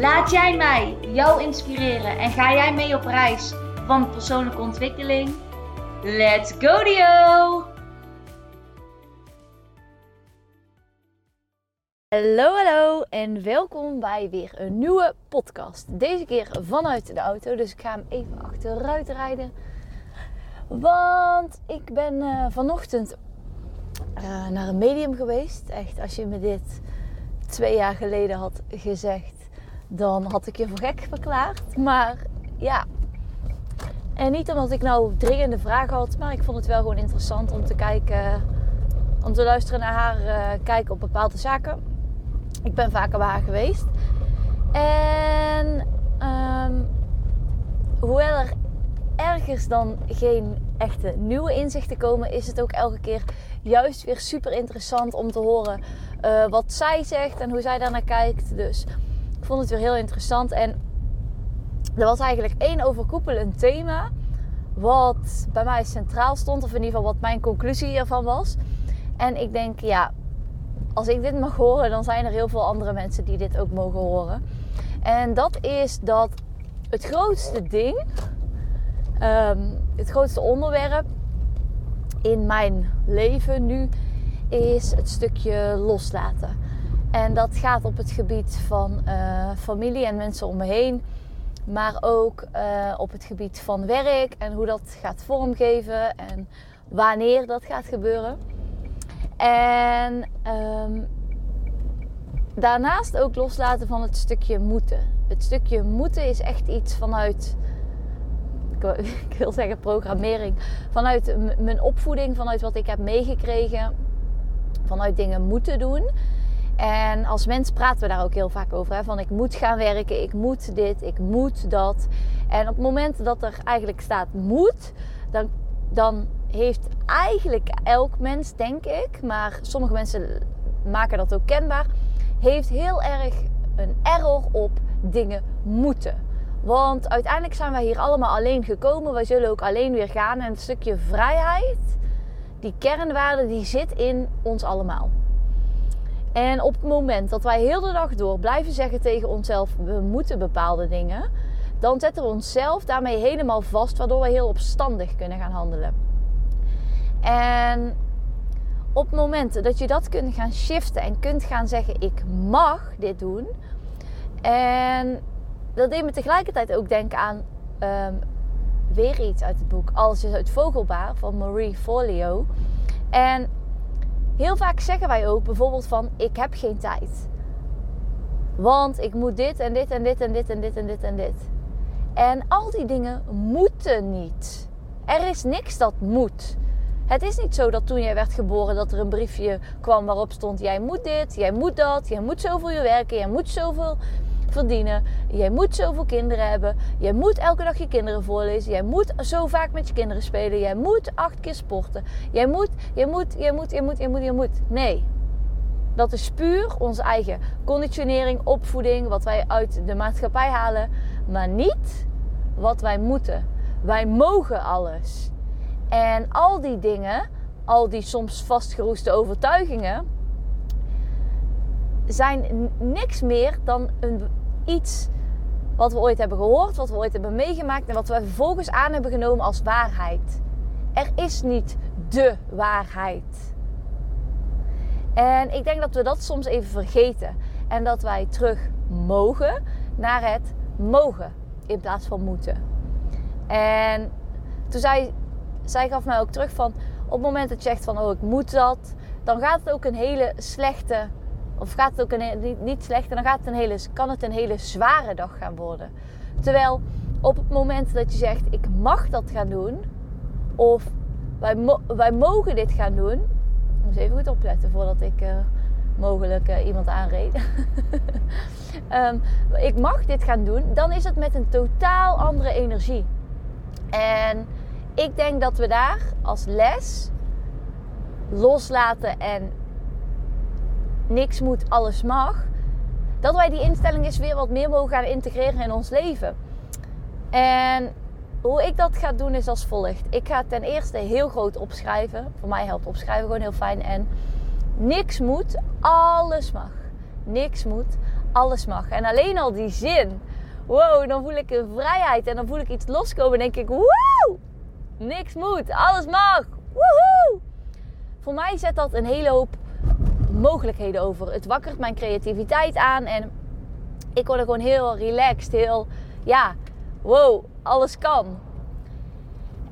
Laat jij mij jou inspireren en ga jij mee op reis van persoonlijke ontwikkeling? Let's go Dio! Hallo, hallo en welkom bij weer een nieuwe podcast. Deze keer vanuit de auto, dus ik ga hem even achteruit rijden. Want ik ben uh, vanochtend uh, naar een medium geweest. Echt, als je me dit twee jaar geleden had gezegd, dan had ik je voor gek verklaard. Maar ja, en niet omdat ik nou dringende vragen had, maar ik vond het wel gewoon interessant om te kijken, om te luisteren naar haar uh, kijken op bepaalde zaken. Ik ben vaker bij haar geweest. En um, hoewel er ergens dan geen echte nieuwe inzichten komen, is het ook elke keer juist weer super interessant om te horen uh, wat zij zegt en hoe zij daarnaar kijkt. Dus vond het weer heel interessant. En er was eigenlijk één overkoepelend thema wat bij mij centraal stond, of in ieder geval wat mijn conclusie hiervan was. En ik denk, ja, als ik dit mag horen, dan zijn er heel veel andere mensen die dit ook mogen horen. En dat is dat het grootste ding, um, het grootste onderwerp in mijn leven nu, is het stukje loslaten. En dat gaat op het gebied van uh, familie en mensen om me heen. Maar ook uh, op het gebied van werk en hoe dat gaat vormgeven en wanneer dat gaat gebeuren. En um, daarnaast ook loslaten van het stukje moeten. Het stukje moeten is echt iets vanuit, ik wil zeggen programmering, vanuit mijn opvoeding, vanuit wat ik heb meegekregen, vanuit dingen moeten doen. En als mens praten we daar ook heel vaak over. Hè? Van ik moet gaan werken, ik moet dit, ik moet dat. En op het moment dat er eigenlijk staat moet, dan, dan heeft eigenlijk elk mens, denk ik, maar sommige mensen maken dat ook kenbaar, heeft heel erg een error op dingen moeten. Want uiteindelijk zijn wij hier allemaal alleen gekomen. Wij zullen ook alleen weer gaan. En een stukje vrijheid, die kernwaarde, die zit in ons allemaal. En op het moment dat wij heel de dag door blijven zeggen tegen onszelf: we moeten bepaalde dingen, dan zetten we onszelf daarmee helemaal vast, waardoor we heel opstandig kunnen gaan handelen. En op het moment dat je dat kunt gaan shiften en kunt gaan zeggen: ik mag dit doen. En dat deed me tegelijkertijd ook denken aan um, weer iets uit het boek Alles is Vogelbaar van Marie Folio. En heel vaak zeggen wij ook bijvoorbeeld van ik heb geen tijd. Want ik moet dit en dit en dit en dit en dit en dit en dit. En al die dingen moeten niet. Er is niks dat moet. Het is niet zo dat toen jij werd geboren dat er een briefje kwam waarop stond: jij moet dit, jij moet dat, jij moet zoveel uur werken, jij moet zoveel verdienen, jij moet zoveel kinderen hebben, jij moet elke dag je kinderen voorlezen, jij moet zo vaak met je kinderen spelen, jij moet acht keer sporten, jij moet, jij moet, jij moet, jij moet, jij moet, jij moet. Nee. Dat is puur onze eigen conditionering, opvoeding, wat wij uit de maatschappij halen, maar niet wat wij moeten. Wij mogen alles. En al die dingen, al die soms vastgeroeste overtuigingen, zijn niks meer dan een, iets wat we ooit hebben gehoord, wat we ooit hebben meegemaakt en wat we vervolgens aan hebben genomen als waarheid. Er is niet de waarheid. En ik denk dat we dat soms even vergeten en dat wij terug mogen naar het mogen in plaats van moeten. En toen zei zij gaf mij ook terug van op het moment dat je zegt van oh ik moet dat, dan gaat het ook een hele slechte, of gaat het ook een niet, niet slechte, dan gaat het een hele, kan het een hele zware dag gaan worden. Terwijl op het moment dat je zegt ik mag dat gaan doen, of wij, wij mogen dit gaan doen, moet even goed opletten voordat ik uh, mogelijk uh, iemand aanreed. um, ik mag dit gaan doen, dan is het met een totaal andere energie. En ik denk dat we daar als les loslaten en niks moet, alles mag. Dat wij die instelling eens weer wat meer mogen gaan integreren in ons leven. En hoe ik dat ga doen is als volgt. Ik ga ten eerste heel groot opschrijven. Voor mij helpt opschrijven gewoon heel fijn. En niks moet, alles mag. Niks moet, alles mag. En alleen al die zin. Wow, dan voel ik een vrijheid en dan voel ik iets loskomen. En denk ik, wow, niks moet, alles mag. Woehoe! Voor mij zet dat een hele hoop mogelijkheden over. Het wakkert mijn creativiteit aan en ik word er gewoon heel relaxed, heel, ja, wow, alles kan.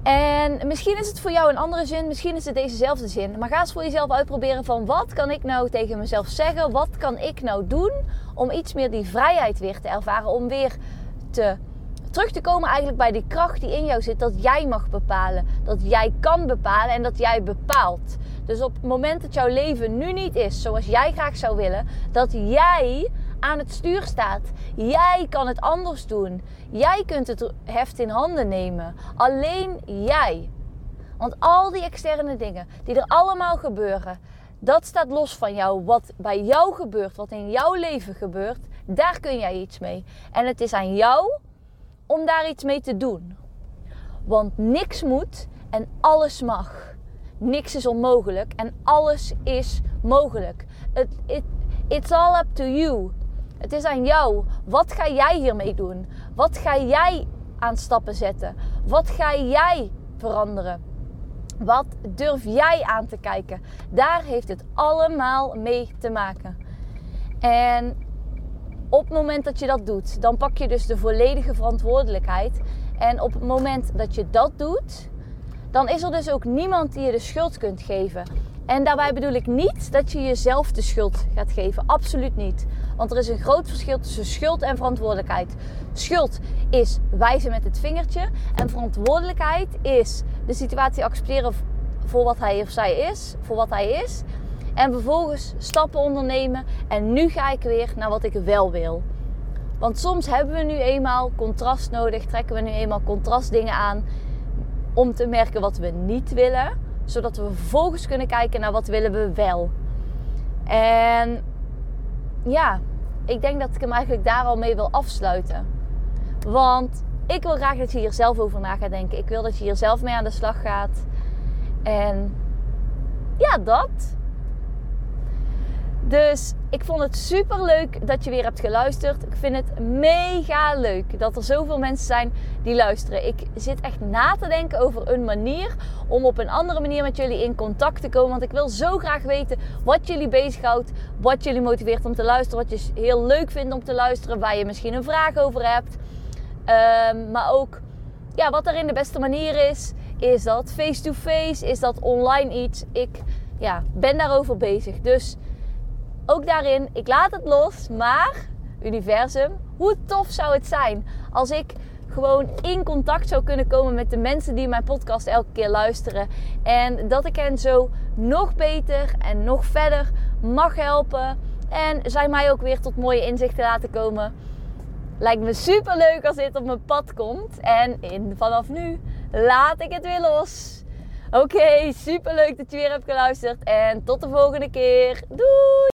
En misschien is het voor jou een andere zin, misschien is het dezezelfde zin. Maar ga eens voor jezelf uitproberen van wat kan ik nou tegen mezelf zeggen? Wat kan ik nou doen om iets meer die vrijheid weer te ervaren? Om weer te, terug te komen eigenlijk bij die kracht die in jou zit. Dat jij mag bepalen. Dat jij kan bepalen en dat jij bepaalt. Dus op het moment dat jouw leven nu niet is zoals jij graag zou willen, dat jij aan het stuur staat. Jij kan het anders doen. Jij kunt het heft in handen nemen. Alleen jij. Want al die externe dingen die er allemaal gebeuren, dat staat los van jou. Wat bij jou gebeurt, wat in jouw leven gebeurt, daar kun jij iets mee. En het is aan jou om daar iets mee te doen. Want niks moet en alles mag. Niks is onmogelijk en alles is mogelijk. It, it, it's all up to you. Het is aan jou. Wat ga jij hiermee doen? Wat ga jij aan stappen zetten? Wat ga jij veranderen? Wat durf jij aan te kijken? Daar heeft het allemaal mee te maken. En op het moment dat je dat doet, dan pak je dus de volledige verantwoordelijkheid. En op het moment dat je dat doet, dan is er dus ook niemand die je de schuld kunt geven. En daarbij bedoel ik niet dat je jezelf de schuld gaat geven. Absoluut niet. Want er is een groot verschil tussen schuld en verantwoordelijkheid. Schuld is wijzen met het vingertje. En verantwoordelijkheid is de situatie accepteren voor wat hij of zij is. Voor wat hij is. En vervolgens stappen ondernemen. En nu ga ik weer naar wat ik wel wil. Want soms hebben we nu eenmaal contrast nodig. Trekken we nu eenmaal contrastdingen aan. Om te merken wat we niet willen zodat we vervolgens kunnen kijken naar wat willen we wel. En ja, ik denk dat ik hem eigenlijk daar al mee wil afsluiten. Want ik wil graag dat je hier zelf over na gaat denken. Ik wil dat je hier zelf mee aan de slag gaat. En ja, dat. Dus ik vond het super leuk dat je weer hebt geluisterd. Ik vind het mega leuk dat er zoveel mensen zijn die luisteren. Ik zit echt na te denken over een manier om op een andere manier met jullie in contact te komen. Want ik wil zo graag weten wat jullie bezighoudt, wat jullie motiveert om te luisteren, wat je heel leuk vindt om te luisteren, waar je misschien een vraag over hebt. Um, maar ook ja, wat in de beste manier is. Is dat face-to-face? Is dat online iets? Ik ja, ben daarover bezig. Dus ook daarin, ik laat het los, maar universum, hoe tof zou het zijn als ik gewoon in contact zou kunnen komen met de mensen die mijn podcast elke keer luisteren. En dat ik hen zo nog beter en nog verder mag helpen. En zij mij ook weer tot mooie inzichten laten komen. Lijkt me super leuk als dit op mijn pad komt. En vanaf nu laat ik het weer los. Oké, super leuk dat je weer hebt geluisterd. En tot de volgende keer. Doei!